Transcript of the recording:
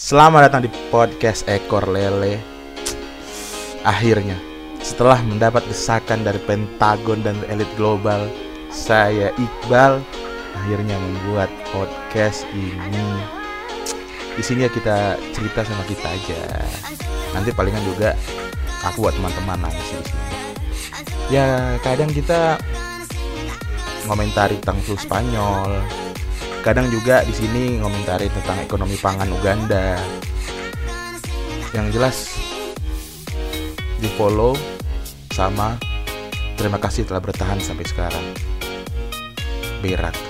Selamat datang di podcast Ekor Lele. Akhirnya, setelah mendapat desakan dari Pentagon dan elit global, saya Iqbal akhirnya membuat podcast ini. Di sini ya kita cerita sama kita aja. Nanti palingan juga aku buat teman-teman lah di sini. Ya kadang kita ngomentari tentang flu Spanyol, kadang juga di sini ngomentari tentang ekonomi pangan Uganda. Yang jelas di follow sama terima kasih telah bertahan sampai sekarang. Berak.